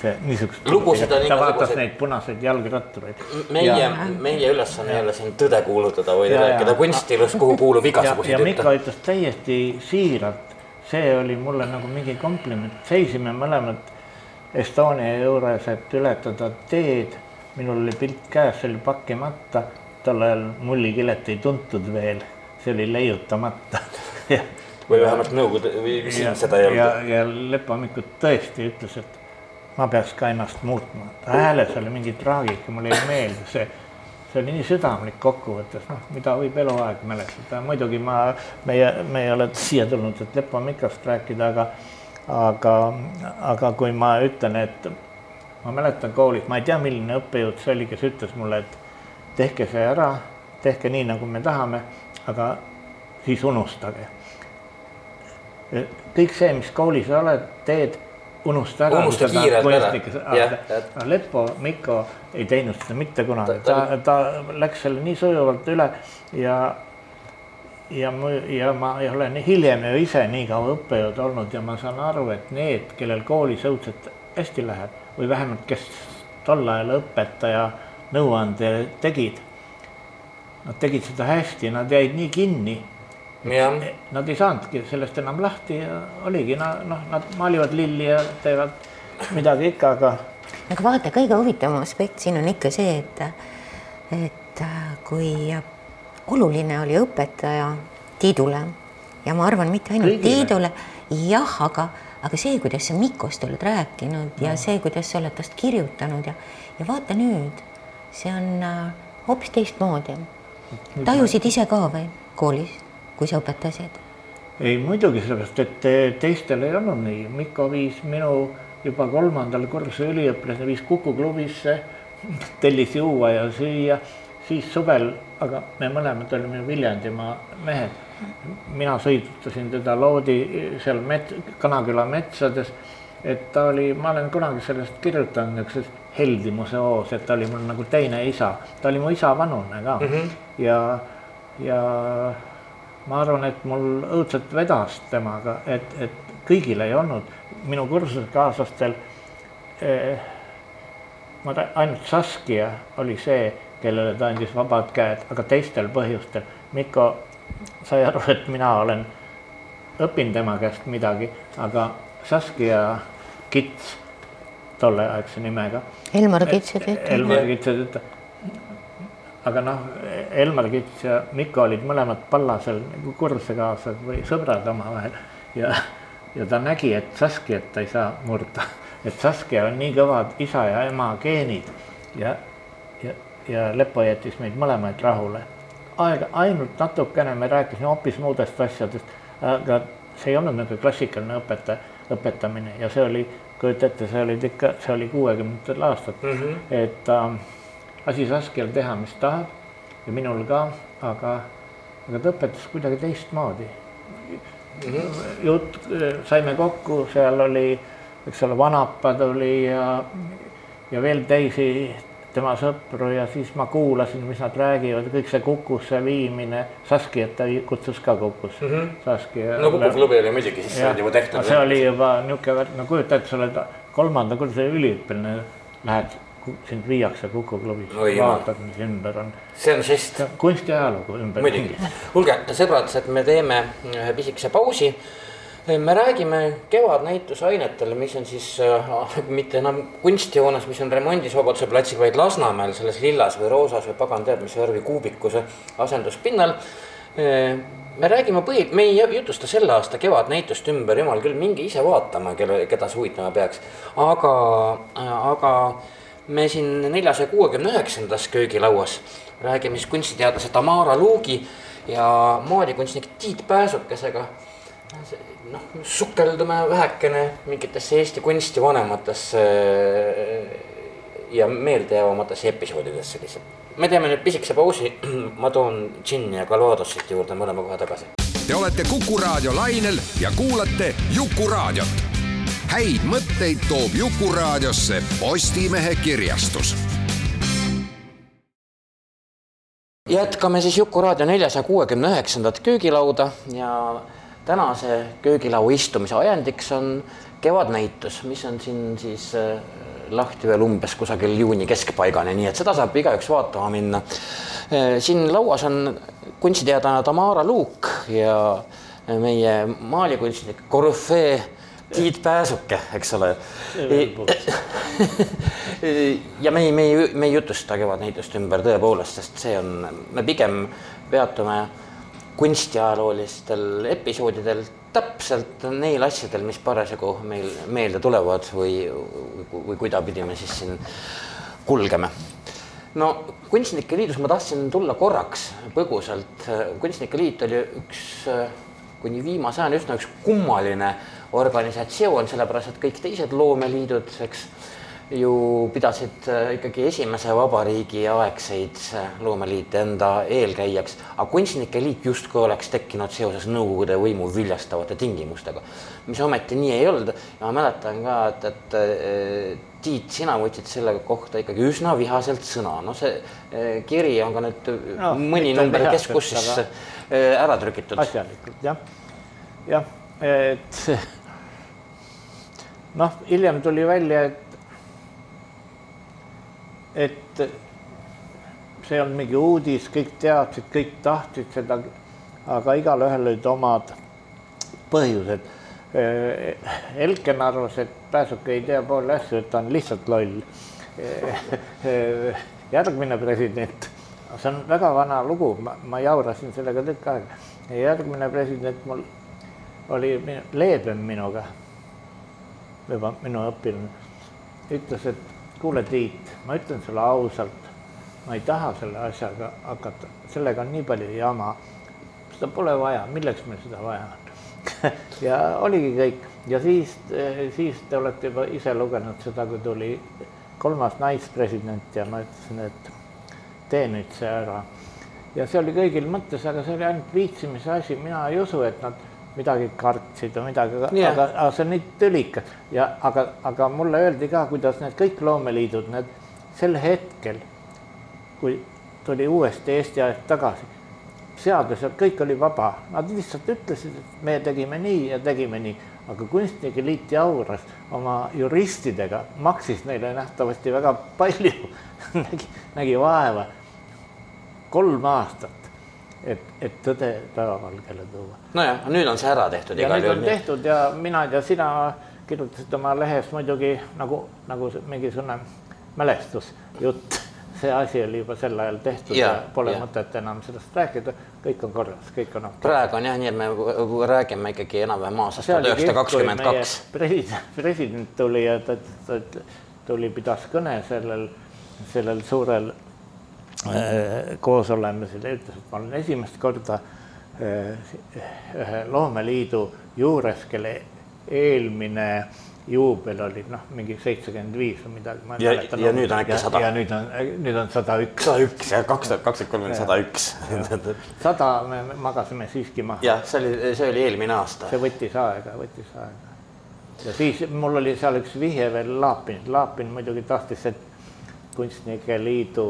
see niisugust. Lugusid on ta vaatas neid punaseid jalgrattureid. meie, meie ülesanne ei ole siin tõde kuulutada, vaid Ja, ja. rääkida kunstilust, kuhu kuulub ja, igasuguseid ja Mikko jutte. ütles täiesti siiralt, see oli mulle nagu mingi kompliment, seisime mõlemad Estonia juures, et ületada teed. Minul oli pilt käes, see oli pakkimata, tol ajal mullikilet ei tuntud veel, see oli leiutamata ja, või vähemalt nõukogude või siin seda ei ja, olnud. ja Lepo Mikk tõesti ütles, et ma peaks ka ennast muutma. hääles oli mingi traagika, mulle ei meeldi see, see oli nii südamlik kokkuvõttes, noh, mida võib eluaeg mälestada. muidugi ma, meie, me ei ole siia tulnud, et Lepo Mikast rääkida, aga, aga, aga kui ma ütlen, et ma mäletan koolis, ma ei tea, milline õppejõud see oli, kes ütles mulle, et tehke see ära, tehke nii, nagu me tahame, aga siis unustage kõik see, mis koolis sa oled, teed, unusta ära. Unusta kiirelt ära. Jah. Lepo Mikko ei teinud seda mitte kunagi, Ta- ta, ta läks selle nii sujuvalt üle ja ja mu ja ma ei ole nii hiljem ju ise nii kaua õppejõud olnud ja ma saan aru, et need, kellel koolis õudselt hästi läheb või vähemalt, kes tol ajal õpetaja nõuande tegid. Nad tegid seda hästi, nad jäid nii kinni Nad ei saanudki sellest enam lahti ja oligi, noh, nad maalivad lilli ja teevad midagi ikka, aga aga vaata, kõige huvitavam aspekt siin on ikka see, et, et kui oluline oli õpetaja Tiidule ja ma arvan, mitte ainult Kõigile. Tiidule, jah, aga, aga see, kuidas sa Mikost oled rääkinud ja see, kuidas sa oled tast kirjutanud ja, ja vaata nüüd, see on äh, hoopis teistmoodi. tajusid ise ka või koolis, kui sa õpetasid? ei muidugi sellepärast, et teistel ei olnud nii. Mikko viis minu juba kolmandal kursuse üliõpilase viis Kuku klubisse, tellis juua ja süüa, siis suvel, aga me mõlemad olime Viljandimaa mehed. Mina sõidutasin teda loodi seal met-, Kanaküla metsades, et ta oli, ma olen kunagi sellest kirjutanud niisuguses heldimuse hoos, et ta oli mul nagu teine isa, ta oli mu isa vanune ka mm -hmm. ja, ja ma arvan, et mul õudselt vedas temaga, et, et kõigil ei olnud, minu kursusekaaslastel eh, ma rää- ainult Saskia oli see, kellele ta andis vabad käed, aga teistel põhjustel. Mikko sai aru, et mina olen, õpin tema käest midagi, aga Saskia Kits, tolleaegse nimega. Elmar Kitse tüüp. Elmar Kitse tütar. aga noh, Elmar Kits ja Mikko olid mõlemad Pallasel nagu kursakaaslased või sõbrad omavahel ja, ja ta nägi, et Saskiat ta ei saa murda, et Saskia on nii kõvad isa ja ema geenid ja, ja, ja Lepo jättis meid mõlemaid rahule. Aega ainult natukene, me rääkisime hoopis muudest asjadest, aga see ei olnud nagu klassikaline õpetaja, õpetamine ja see oli, kujuta ette, see olid ikka, see oli kuuekümnendatel aastatel mm, -hmm. et äh, lasi Saskial teha, mis tahab ja minul ka, aga, aga ta õpetas kuidagi teistmoodi mm. -hmm. jutt, saime kokku, seal oli, eks ole, Vanapa tuli ja, ja veel teisi tema sõpru ja siis ma kuulasin, mis nad räägivad, kõik see Kukusse viimine, Saskiat ta kutsus ka Kukusse mm. -hmm. Saskia. no Kuku klubi oli muidugi siis jah, juba tehtud. see oli juba niisugune no kujuta ette, sa oled kolmanda kursuse üliõpilane, lähed, sind viiakse Kuku klubi jumal. vaatad, mis ümber on. see on žest kunstiajalugu ümber. muidugi, kuulge sõbrad, et me teeme ühe pisikese pausi. Me räägime kevadnäitusainetele, mis on siis äh, mitte enam kunstihoones, mis on remondis Vabaduse platsil, vaid Lasnamäel selles lillas või roosas või pagan teab mis värvi kuubikuse asenduspinnal. me räägime põhi, me ei jutusta selle aasta kevadnäitust ümber, jumal küll, minge ise vaatama, kelle, keda see huvitama peaks. aga, aga me siin neljasaja kuuekümne üheksandas köögilauas räägime siis kunstiteadlase Tamara Luugi ja moodikunstnik Tiit Pääsukesega. Noh, sukeldume vähekene mingitesse Eesti kunsti vanematesse ja meeldejäävamatesse episoodidesse lihtsalt. me teeme nüüd pisikese pausi, ma toon džinni ja Calvados siit juurde, me oleme kohe tagasi. Te olete Kuku raadio lainel ja kuulate Jukuraadiot. häid mõtteid toob Jukuraadiosse Postimehe kirjastus jätkame siis Jukuraadio neljasaja kuuekümne üheksandat köögilauda ja tänase köögilaua istumise ajendiks on kevadnäitus, mis on siin siis äh, lahti veel umbes kusagil juuni keskpaigani, nii et seda saab igaüks vaatama minna. Äh, siin lauas on kunstiteadlane Tamara Luuk ja meie maalikunstnik Korüfee Tiit Pääsuke, eks ole. ja me ei, me ei, me ei jutusta kevadnäitust ümber tõepoolest, sest see on, me pigem peatume kunstiajaloolistel episoodidel täpselt neil asjadel, mis parasjagu meil meelde tulevad või, või kuidapidi me siis siin kulgeme. no Kunstnike Liidus ma tahtsin tulla korraks põgusalt, Kunstnike Liit oli üks kuni viimase ajani üsna üks kummaline organisatsioon, sellepärast et kõik teised loomeliidud, eks ju pidasid äh, ikkagi esimese vabariigi aegseid äh, loomeliite enda eelkäijaks, aga Kunstnike Liit justkui oleks tekkinud seoses Nõukogude võimu viljastavate tingimustega, mis ometi nii ei olnud. Ja ma mäletan ka, et, et äh, Tiit, sina võtsid selle kohta ikkagi üsna vihaselt sõna, no see kiri on ka nüüd no, mõni number keskuses aga... ära trükitud. asjalikult jah, jah, et noh, hiljem tuli välja, et et see olnud mingi uudis, kõik teadsid, kõik tahtsid seda, aga igalühel olid omad põhjused. Elken arvas, et Pääsuke ei tea pooli asju, et ta on lihtsalt loll. järgmine president, see on väga vana lugu, ma, ma jaurasin sellega tükk aega. järgmine president mul oli leebem minuga juba minu õpilane, ütles, et kuule, Tiit, ma ütlen sulle ausalt, ma ei taha selle asjaga hakata, sellega on nii palju jama. seda pole vaja, milleks meil seda vaja on ja oligi kõik ja siis, siis te olete juba ise lugenud seda, kui tuli kolmas naispresident ja ma ütlesin, et tee nüüd see ära. ja see oli kõigil mõttes, aga see oli ainult viitsimise asi, mina ei usu, et nad midagi kartsid või midagi aga, aga see on nii tülikas ja aga, aga mulle öeldi ka, kuidas need kõik loomeliidud, need sel hetkel, kui tuli uuesti Eesti aeg tagasi, seadused, kõik oli vaba, nad lihtsalt ütlesid, et me tegime nii ja tegime nii, aga Kunstnike Liit jauras oma juristidega, maksis neile nähtavasti väga palju. Nägi, nägi vaeva. Kolm aastat et, et tõde päevavalgele tuua. nojah, nüüd on see ära tehtud. ja nüüd on tehtud ja mina ja sina kirjutasid oma lehes muidugi nagu, nagu mingisugune mälestusjutt. see asi oli juba sel ajal tehtud ja, ja pole ja. mõtet enam sellest rääkida, kõik on korras, kõik on okei. praegu on jah nii, et me räägime ikkagi enam-vähem aastast tuhat üheksasada kakskümmend kaks. president, president tuli ja ta, ta tuli, pidas kõne sellel, sellel suurel Äh, koos olemisel ja ütles, et ma olen esimest korda äh, ühe loomeliidu juures, kelle eelmine juubel oli noh, mingi seitsekümmend viis või midagi. ja, ja nüüd on äkki sada. ja nüüd on, nüüd on sada üks. sada üks ja kaks tuhat kakskümmend kolm on sada üks. sada me magasime siiski maha. jah, see oli, see oli eelmine aasta. see võttis aega, võttis aega. ja siis mul oli seal üks vihje veel Laapin, Laapin muidugi tahtis, et Kunstnike Liidu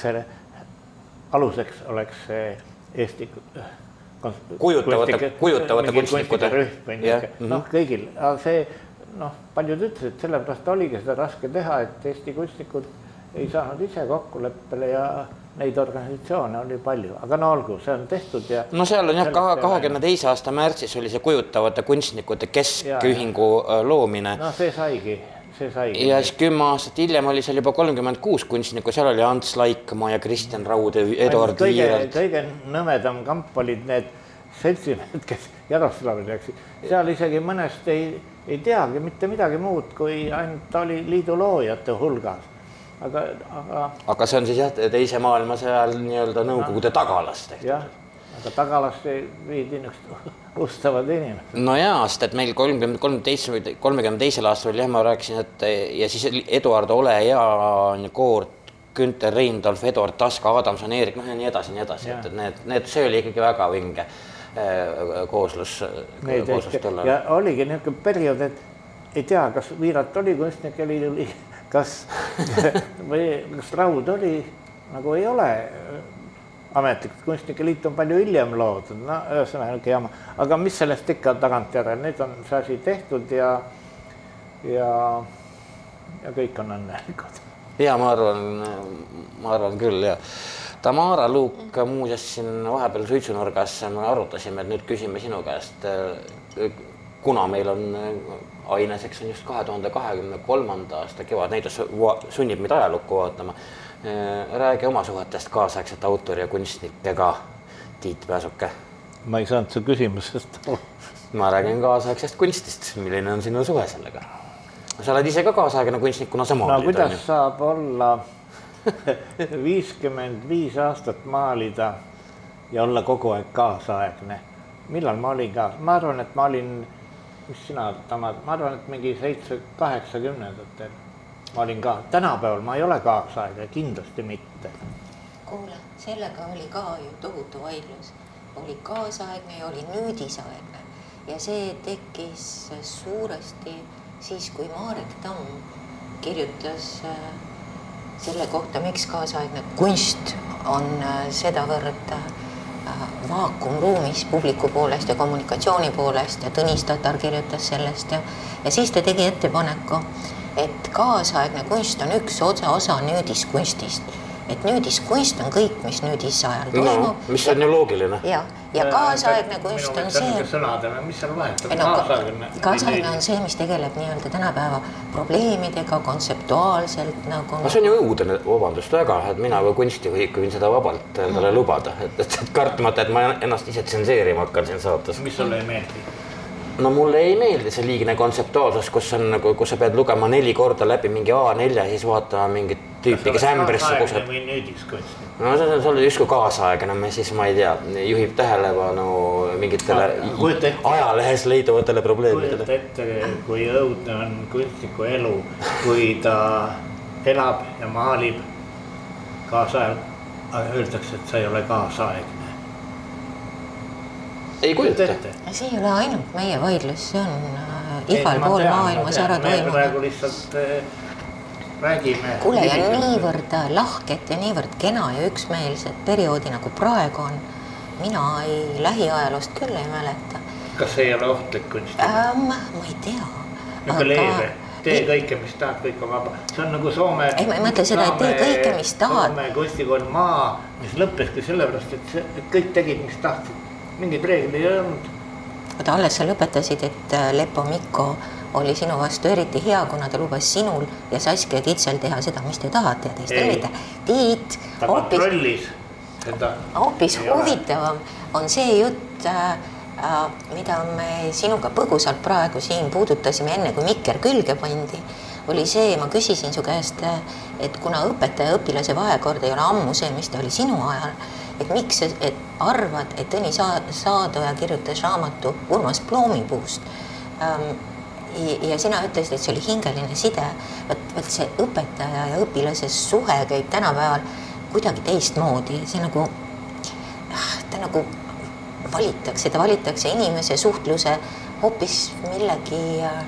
selle aluseks oleks Eesti kujutavate, kujutavate kunstnike rühm või niisugune, noh, kõigil, aga see noh, paljud ütlesid, sellepärast oligi seda raske teha, et Eesti kunstnikud ei saanud ise kokkuleppele ja neid organisatsioone oli palju, aga no olgu, see on tehtud ja. no seal on jah, kahe, kahekümne teise aasta märtsis oli see kujutavate kunstnikute keskühingu äh, loomine. no see saigi, see saigi. ja siis kümme aastat hiljem oli seal juba kolmkümmend kuus kunstnikku, seal oli Ants Laikmaa ja Kristjan Raud ja Eduard Viiralt. kõige nõmedam kamp olid need seltsimehed, kes Jaroslavi läksid, seal isegi mõnest ei, ei teagi mitte midagi muud, kui ainult ta oli liidu loojate hulgas. aga, aga aga see on siis jah, teise maailmasõja ajal nii-öelda Nõukogude tagalast tehtud. jah, aga tagalasse viidi niisugused ustavad inimesed. no jaa, sest et meil kolmkümmend, kolmteist, kolmekümne teisel aastal oli jah, ma rääkisin, et ja siis Eduard Ole, Jaan Koort, Günter Reindolf, Eduard Taska, Adamson, Eerik, noh ja nii edasi, nii edasi, et, et need, need, see oli ikkagi väga vinge eh, kooslus, kooslus tol ajal. ja oligi niisugune periood, et ei tea, kas Viirat oli kunstnike liidu liige, kas või kas Raud oli, nagu ei ole ametlikult Kunstnike Liit on palju hiljem loodud, no ühesõnaga niisugune jama, aga mis sellest ikka tagantjärele, nüüd on see asi tehtud ja, ja, ja kõik on õnnelikud. ja ma arvan, ma arvan küll ja Tamara Luuk muuseas siin vahepeal suitsunurgas me arutasime, et nüüd küsime sinu käest, kuna meil on aineseks on just kahe tuhande kahekümne kolmanda aasta kevadnäitus sunnib meid ajalukku vaatama. Äh, räägi oma suhetest kaasaegsete autori ja kunstnikega, Tiit Pääsuke. ma ei saanud su küsimusest aru. ma räägin kaasaegsest kunstist, milline on sinu suhe sellega? sa oled ise ka kaasaegne kunstnik, kuna sa maalid. no kuidas on, saab olla viiskümmend viis aastat maalida ja olla kogu aeg kaasaegne? millal ma olin ka, ma arvan, et ma olin, mis sina, Tamar, ma arvan, et mingi seitse, kaheksakümnendatel ma olin ka, tänapäeval ma ei ole kaasaegne, kindlasti mitte. kuule, sellega oli ka ju tohutu vaidlus, oli kaasaegne ja oli nüüdisaegne. Ja see tekkis suuresti siis, kui Marek Tamm kirjutas äh, selle kohta, miks kaasaegne kunst on äh, sedavõrd äh, vaakumruumis publiku poolest ja kommunikatsiooni poolest. Ja Tõnis Tatar kirjutas sellest ja, ja siis ta tegi ettepaneku et kaasaegne kunst on üks osa, osa nüüdiskunstist. et nüüdiskunst on kõik, mis nüüdisajal toimub no,. mis on ju loogiline. ja, ja kaasaegne kunst on see. sõnadele, mis seal vahet on no,, kaasaegne. kaasaegne on see, mis tegeleb nii-öelda tänapäeva probleemidega kontseptuaalselt nagu. no see on ju õudne, vabandust väga, et mina kui kunstijuhik võin seda vabalt endale mm. lubada, et, et, et kartmata, et ma ennast ise tsenseerima hakkan siin saates. mis sulle ei meeldi? No mulle ei meeldi see liigne kontseptuaalsus, kus on nagu, kus sa pead lugema neli korda läbi mingi A4 ja siis vaatama mingit tüüpi, kes ämbrisse kuseb. no see on, see on justkui kaasaegne, siis ma ei tea, juhib tähelepanu mingitele ajalehes leiduvatele probleemidele. kujuta ette, kui õudne on kunstniku elu, kui ta elab ja maalib kaasajal, öeldakse, et sa ei ole kaasaegne ei kujuta ette. see ei ole ainult meie vaidlus, see on äh, igal ei, pool tean, maailmas ära toimunud. praegu lihtsalt äh, räägime. kuule ja niivõrd äh, lahket ja niivõrd kena ja üksmeelset perioodi nagu praegu on, mina ei, lähiajaloost küll ei mäleta. kas see ei ole ohtlik kunst ähm,? ma ei tea. niisugune leebe tee kõike, mis tahad, kõik on vaba, see on nagu Soome. ei, ma ei mõtle seda, et tee kõike, mis tahad. Soome kunstikool Maa, mis lõppeski sellepärast, et kõik tegid, mis tahtsid mingeid reegleid ei olnud. oota, alles sa lõpetasid, et äh, Lepo Mikko oli sinu vastu eriti hea, kuna ta lubas sinul ja Saskia Kitsel teha seda, mis te tahate ja teistel mitte. Tiit. ta kontrollis seda. hoopis huvitavam on see jutt äh, äh, mida me sinuga põgusalt praegu siin puudutasime, enne kui mikker külge pandi, oli see, ma küsisin su käest, äh, et kuna õpetaja ja õpilase vahekord ei ole ammu see, mis ta oli sinu ajal et miks sa arvad, et Tõnis Saadoja kirjutas raamatu Urmas Ploomipuust? Ähm, ja sina ütlesid, et see oli hingeline side, vot, vot see õpetaja ja õpilase suhe käib tänapäeval kuidagi teistmoodi, see nagu, ah, ta nagu valitakse, ta valitakse inimese suhtluse hoopis millegi äh,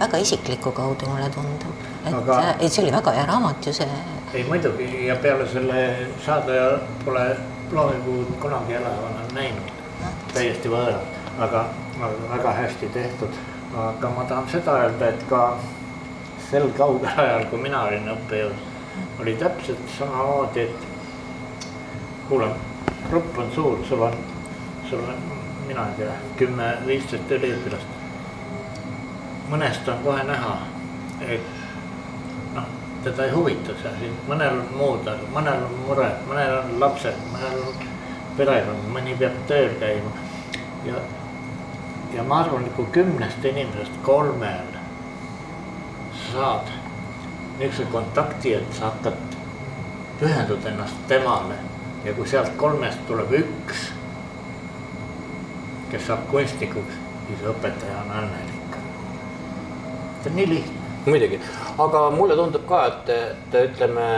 väga isikliku kaudu, mulle tundub. et Aga..., et see oli väga hea raamat ju see ei muidugi ja peale selle saadaja pole ploomipuud kunagi elavana näinud, täiesti võõras, aga, aga väga hästi tehtud. aga ma tahan seda öelda, et ka sel kaugel ajal, kui mina olin õppejõud, oli täpselt samamoodi, et kuule, grupp on suur, sul on, sul on, mina ei tea, kümme, viisteist üliõpilast. mõnest on kohe näha, et teda ei huvita see asi, mõnel on muud, aga mõnel on mured, mõnel on lapsed, mõnel on perekond, mõni peab tööl käima. ja, ja ma arvan, et kui kümnest inimesest kolmel saad niisuguse kontakti, et sa hakkad, pühendud ennast temale ja kui sealt kolmest tuleb üks, kes saab kunstnikuks, siis õpetaja on õnnelik. see on nii lihtne muidugi, aga mulle tundub ka, et, et ütleme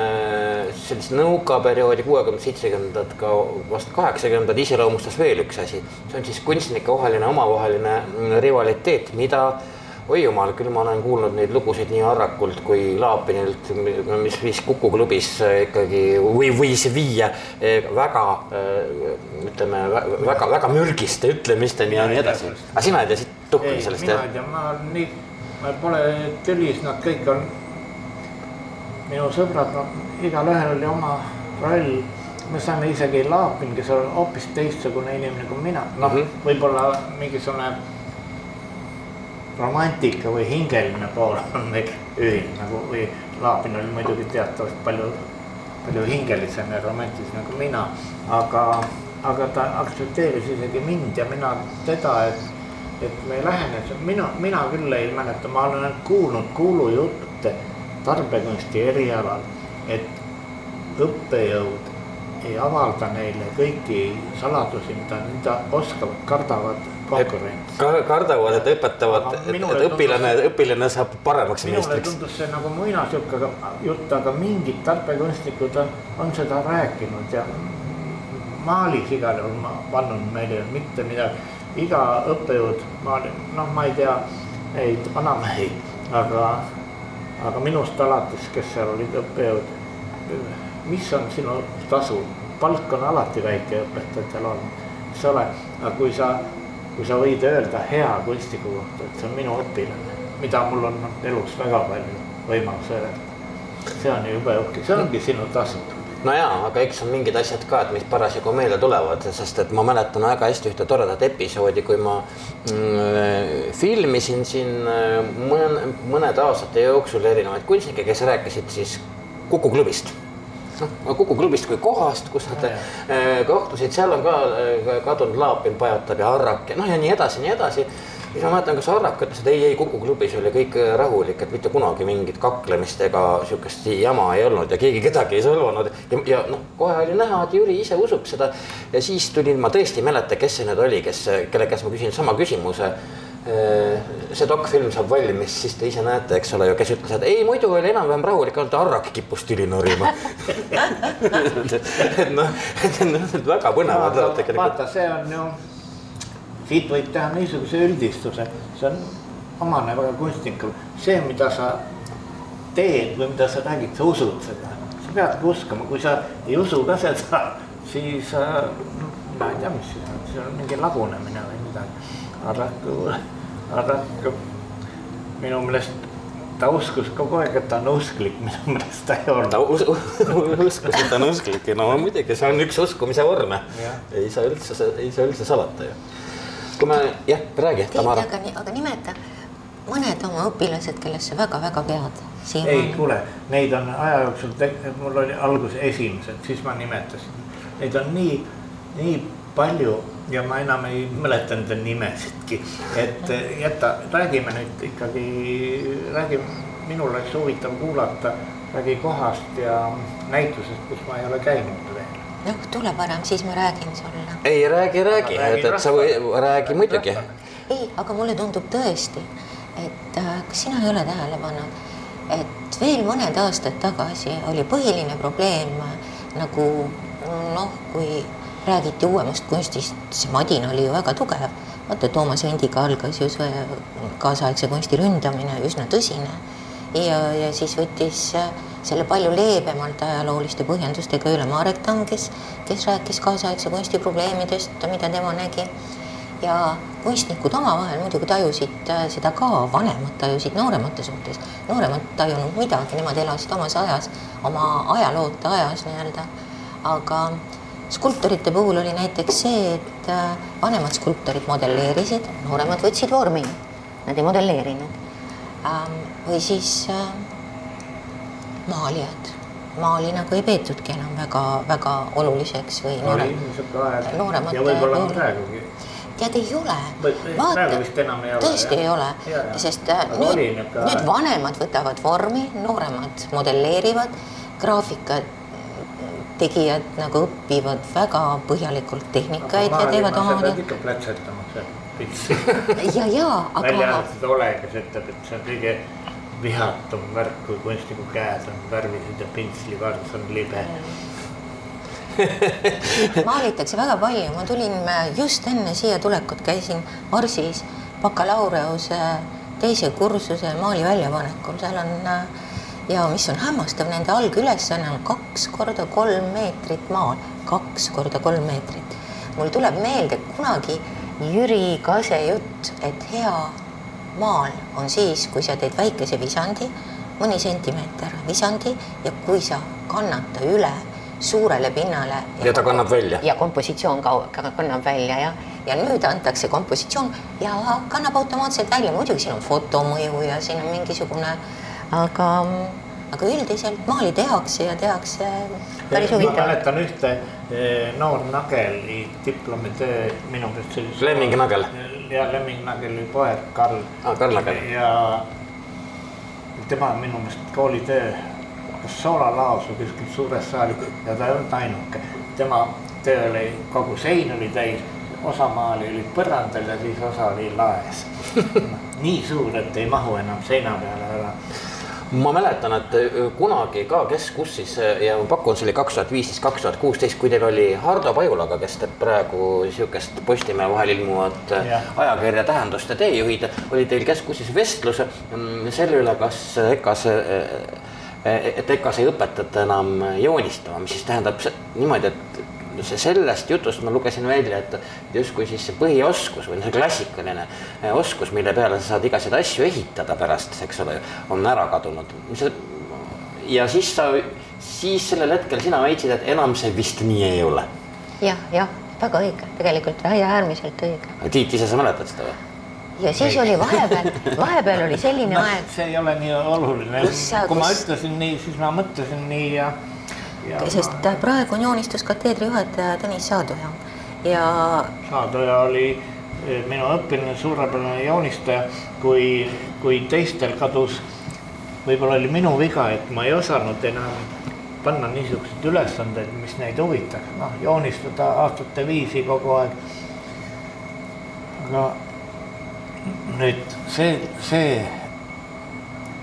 sellist nõukaperioodi kuuekümnendad, seitsmekümnendad, ka vast kaheksakümnendad iseloomustas veel üks asi. see on siis kunstnike vaheline omavaheline rivaliteet, mida oi jumal, küll ma olen kuulnud neid lugusid nii Arrakult kui Laapinilt, mis viis Kuku klubis ikkagi või võis viia eh, väga ütleme väga, väga mürgiste ütlemisteni ja nii edasi. aga sina ei tea siit tuhkagi sellest? mina ei tea, ma olen ma pole tülis, nad kõik on minu sõbrad, no igalühel oli oma roll. Me saime isegi Laapin, kes on hoopis teistsugune inimene kui mina, noh mm -hmm. võib-olla mingisugune romantika või hingeline pool on meil ühine nagu või Laapin oli muidugi teatavasti palju, palju hingelisem ja romantilisem kui mina, aga, aga ta aktsepteeris isegi mind ja mina teda, et, et me lähenes, mina, mina küll ei mäleta, ma olen kuulnud kuulujutte tarbekunsti erialal, et õppejõud ei avalda neile kõiki saladusi, mida nad oskavad, kardavad konkurents ka,. kardavad, et õpetavad, et õpilane, õpilane saab paremaks meistriks. minule tundus see nagu muinasjutt, aga jutt, aga mingid tarbekunstnikud on, on seda rääkinud ja maalis igal juhul ma pannud meil ei olnud mitte midagi. Iga õppejõud, ma noh, ma ei tea neid vanamehi, aga, aga minust alates, kes seal olid õppejõud. mis on sinu tasu, palk on alati väike õpetajatel olnud, eks ole, aga kui sa kui sa võid öelda hea kunstniku kohta, et see on minu õpilane, mida mul on elus väga palju võimalus öelda. see on jube uhke, see ongi sinu tasu no jaa, aga eks on mingid asjad ka, et mis parasjagu meelde tulevad, sest et ma mäletan väga hästi ühte toredat episoodi, kui ma mm, filmisin siin äh, mõne, mõnede aastate jooksul erinevaid kunstnikke, kes rääkisid siis Kuku klubist noh, Kuku klubist kui kohast, kus nad äh, kohtusid, seal on ka äh, kadunud Laapin pajatab ja Arrak ja noh, ja nii edasi, nii edasi. Siis ma mäletan, kas Arrak ütles, et ei, ei Kuku klubis oli kõik rahulik, et mitte kunagi mingit kaklemist ega sihukest jama ei olnud ja keegi kedagi ei solvanud. ja, ja noh, kohe oli näha, et Jüri ise usub seda. ja siis tulin, ma tõesti ei mäleta, kes see nüüd oli, kes, kelle käest ma küsin sama küsimuse Äh, see dokfilm saab valmis, siis te ise näete, eks ole ju, kes ütles, et ei, muidu oli enam-vähem rahulik, ainult Arrak kippus tüli norima et noh, et need väga põnevad tegelikult. vaata, see on ju, siit võib teha niisuguse üldistuse, see on omane väga kunstnikul, see, mida sa teed või mida sa räägid, sa usud seda, sa peadki uskuma, kui sa ei usu ka seda, siis äh, ma ei tea, mis siis on, see on mingi lagunemine või midagi. Arraku, Arrak minu meelest ta uskus kogu aeg, et ta on usklik, minu meelest ta ei olnud. ta us, uskus, et ta on usklik. Ja no muidugi, see on üks uskumise vorme. ei saa üldse, ei saa üldse salata ju. Kui me, jah, räägi, Tamara. aga, aga nimeta mõned oma õpilased, kellest sa väga-väga pead. ei, kuule, neid on aja jooksul, mul oli alguses esimesed, siis ma nimetasin. Neid on nii, nii palju ja ma enam ei mäleta nende nimesidki, et eh, jäta, räägime nüüd ikkagi, räägime, minul oleks huvitav kuulata, räägi kohast ja näitusest, kus ma ei ole käinud. Noh, tule parem, siis ma räägin sulle. ei räägi, räägi, et, et sa või, räägi muidugi. ei, aga mulle tundub tõesti, et äh, kas sina ei ole tähele pannud, et veel mõned aastad tagasi oli põhiline probleem nagu noh, kui räägiti uuemast kunstist, see madin oli ju väga tugev. vaata, Toomas Vendiga algas ju see kaasaegse kunsti ründamine üsna tõsine ja, ja siis võttis selle palju leebemalt ajalooliste põhjendustega üle Marek Tamm, kes, kes rääkis kaasaegse kunsti probleemidest, mida tema nägi. ja kunstnikud omavahel muidugi tajusid seda ka, vanemad tajusid nooremate suhtes, nooremad tajunud midagi, nemad elasid omas ajas, oma ajaloota ajas nii-öelda, aga skulptorite puhul oli näiteks see, et äh, vanemad skulptorid modelleerisid, nooremad võtsid vormi. Nad ei modelleerinud. ähm, või siis äh, maalijad. maali nagu ei peetudki enam väga-väga oluliseks või noore, oli niisugune aeg nooremate ja võib-olla on praegugi. tead, ei ole praegu vist enam ei ole, tõesti jah? ei ole Jaa, jaa., sest äh, nüüd nüüd vanemad võtavad vormi, nooremad modelleerivad, graafikad tegijad nagu õpivad väga põhjalikult tehnikaid ja teevad sa omamoodi pead ikka plätsetama seal pitsi. ja, ja välja aga arvatud Ole, kes ütleb, et see on kõige vihatum värk, kui kunstniku käed on värvilised ja pintslivardas on libe. maalitakse väga palju, ma tulin äh, just enne siia tulekut, käisin Marsis bakalaureuse teise kursuse maali väljapanekul, seal on äh, ja mis on hämmastav, nende algülesanne on kaks korda kolm meetrit maal, kaks korda kolm meetrit. mul tuleb meelde kunagi Jüri Kase jutt, et hea maal on siis, kui sa teed väikese visandi, mõni sentimeeter visandi ja kui sa kannad ta üle suurele pinnale. Ja ta kannab välja. ja kompositsioon ka, ka kannab välja ja, ja nüüd antakse kompositsioon ja kannab automaatselt välja, muidugi siin on fotomõju ja siin on mingisugune, aga, aga üldiselt maali tehakse ja tehakse päris ma huvitav. mäletan ühte eh, noor Nageli diplomitöö, minu meelest see oli. Lemming Nagel. ja Lemming Nageli poeg Karl. Aa, Karl Nagel. ja tema minu meelest koolitöö, kas soolalaos või kuskil suures saalis ja ta ei olnud ainuke. tema töö oli, kogu sein oli täis, osa maali oli põrandal ja siis osa oli laes. nii suur, et ei mahu enam seina peale ma mäletan, et öö, kunagi ka, kes kus siis öö, ja ma pakun, see oli kaks tuhat viisteist, kaks tuhat kuusteist, kui teil oli Hardo Pajulaga, kes teeb praegu niisugust Postimehe vahel ilmuvat Jah. ajakirja Tähenduste teejuhid, oli teil kes kus siis vestlus mm, selle üle, kas EKA-s, et EKA-s ei õpetata enam joonistama, mis siis tähendab niimoodi, et sellest jutust ma lugesin välja, et justkui siis see põhioskus või see klassikaline eh, oskus, mille peale sa saad igasuguseid asju ehitada pärast, eks ole, on ära kadunud. ja siis sa, siis sellel hetkel sina väitsid, et enam see vist nii ei ole. jah, jah, väga õige, tegelikult ja äärmiselt õige. Tiit, ise sa mäletad seda või? ja siis oli vahepeal, vahepeal oli selline noh aeg, see ei ole nii oluline Kus kui ma kus- ütlesin nii, siis ma mõtlesin nii ja, ja. Sest praegu on joonistuskateedri juhataja Tõnis Saadoja. Ja Saadoja oli eh, minu õpilane, suurepärane joonistaja, kui, kui teistel kadus, võib-olla oli minu viga, et ma ei osanud enam panna niisuguseid ülesandeid, mis neid huvitaks, noh joonistada aastate viisi kogu aeg. aga nüüd see, see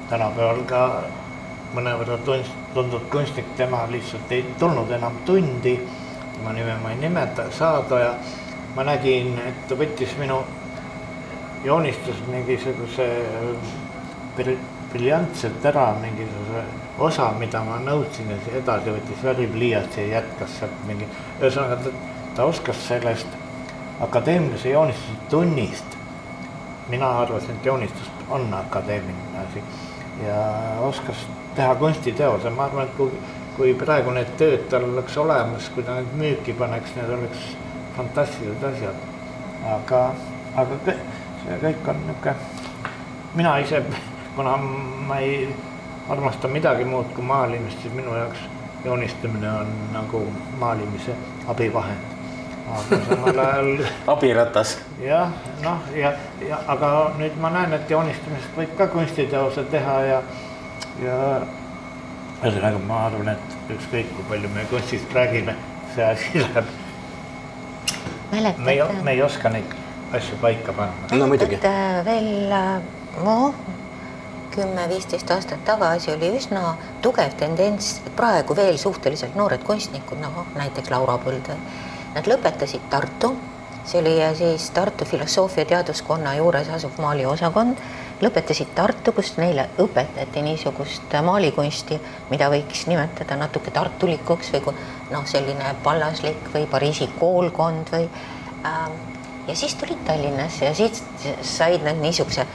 tänapäeval ka mõnevõrra tuntud kunstnik, tema lihtsalt ei tulnud enam tundi, tema nime ma ei nimeta, Saadoja. ma nägin, et ta võttis minu joonistused mingisuguse bril- briljantselt ära mingisuguse osa, mida ma nõudsin ja siis edasi võttis välipliiatsi ja jätkas sealt mingi, ühesõnaga ta, ta oskas sellest akadeemilise joonistuse tunnist mina arvasin, et joonistus on akadeemiline asi ja oskas teha kunstiteose, ma arvan, et kui, kui praegu need tööd tal oleks olemas, kui ta need müüki paneks, need oleks fantastilised asjad. aga, aga kõ- see kõik on niisugune, mina ise, kuna ma ei armasta midagi muud kui maalimist, siis minu jaoks joonistamine on nagu maalimise abivahend. aga samal ajal abiratas. jah, noh ja, ja aga nüüd ma näen, et joonistamisest võib ka kunstiteose teha ja, ja ühesõnaga ma arvan, et ükskõik kui palju me kunstist räägime, see asi läheb, me ei, me mäletate, ei oska neid asju paika panna. no muidugi. mäletate veel äh, noh, kümme-viisteist aastat tagasi oli üsna tugev tendents, praegu veel suhteliselt noored kunstnikud, noh näiteks Laura Põldvee, nad lõpetasid Tartu, see oli äh, siis Tartu Filosoofia Teaduskonna juures asuv maaliosakond, lõpetasid Tartu, kus neile õpetati niisugust äh, maalikunsti, mida võiks nimetada natuke tartulikuks või kui noh, selline pallaslik või Pariisi koolkond või ähm, ja siis tulid Tallinnasse ja siis said nad niisuguse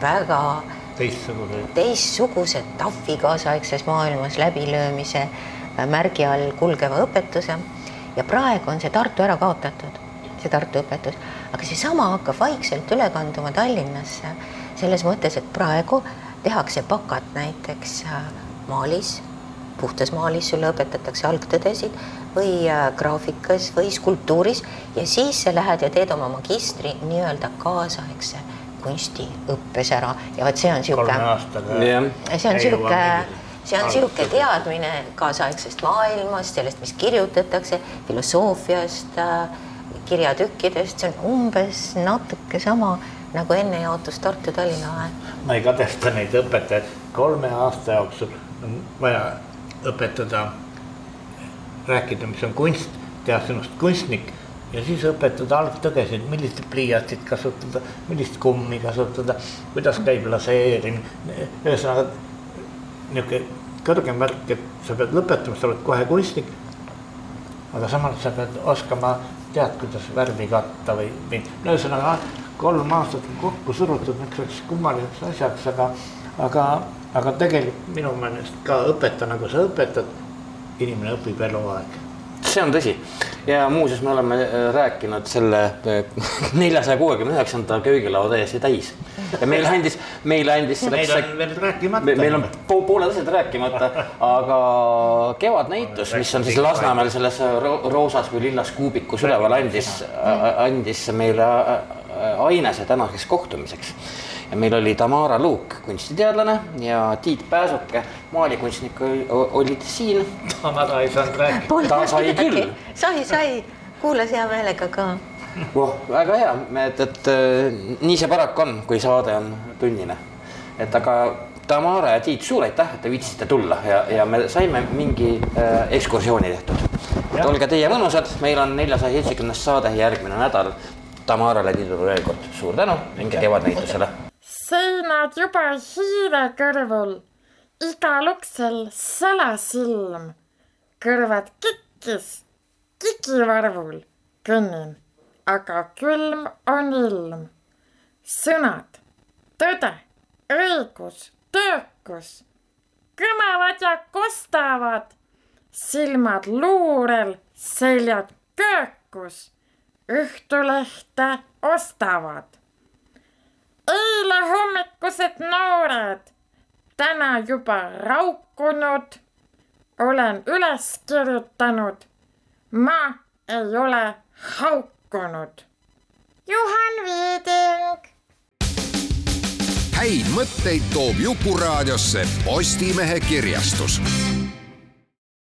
väga teistsugune, teistsuguse TAF-i kaasaegses maailmas läbilöömise äh, märgi all kulgeva õpetuse. Ja praegu on see Tartu ära kaotatud, see Tartu õpetus, aga seesama hakkab vaikselt üle kanduma Tallinnasse, selles mõttes, et praegu tehakse bakat näiteks äh, maalis, puhtas maalis sulle õpetatakse algtõdesid või äh, graafikas või skulptuuris. Ja siis sa lähed ja teed oma magistri nii-öelda kaasaegse kunstiõppes ära. Ja vot see on niisugune see on niisugune, see on niisugune teadmine kaasaegsest maailmast, sellest, mis kirjutatakse, filosoofiast, kirjatükkidest, see on umbes natuke sama nagu enne jaotus Tartu-Tallinna vahel. ma ei kadesta neid õpetajaid, kolme aasta jooksul on vaja õpetada, rääkida, mis on kunst, teha sinust kunstnik ja siis õpetada algtõdesid, millist pliiatsit kasutada, millist kummi kasutada, kuidas käib laseerimine, ühesõnaga niisugune kõrgem värk, et sa pead lõpetama, sa oled kohe kunstnik. aga samas sa pead oskama, tead, kuidas värvi katta või, või no ühesõnaga kolm aastat on kokku surutud niisuguseks kummaliseks asjaks, aga, aga, aga tegelikult minu meelest ka õpeta, nagu sa õpetad, inimene õpib eluaeg see on tõsi ja muuseas, me oleme äh, rääkinud selle neljasaja kuuekümne üheksanda köögilao täiesti täis ja meile andis, meile andis Meil selleks on veel rääkimata. me- meil on po pooled asjad rääkimata, aga kevadnäitus, mis on siis Lasnamäel selles ro roosas või lillas kuubikus üleval, andis, andis meile äh, ainese tänaseks kohtumiseks. Ja meil oli Tamara Luuk, kunstiteadlane ja Tiit Pääsuke, maalikunstnik oli- olid siin. Tamara ei saanud rääkida. Ta sai küll. sai, sai, kuulas hea meelega ka. voh, väga hea, et, et äh, nii see paraku on, kui saade on tunnine. et aga Tamara ja Tiit, suur aitäh, et te viitsisite tulla ja, ja me saime mingi äh, ekskursiooni tehtud. et olge teie mõnusad, meil on neljasaja seitsmekümnes saade järgmine nädal. Tamarale Tiidule veel kord suur tänu, minge kevadnäitusele. Seinad juba hiire kõrvul, igal uksel salasilm, kõrvad kikkis, kikivarvul kõnnin, aga külm on ilm. sõnad, tõde, õigus, töökus kõmavad ja kostavad, silmad luurel, seljad köökus, õhtulehte ostavad eile hommikused noored, täna juba raukunud, olen üles kirjutanud. ma ei ole haukunud. Juhan Viiding. häid mõtteid toob Jukuraadiosse Postimehe kirjastus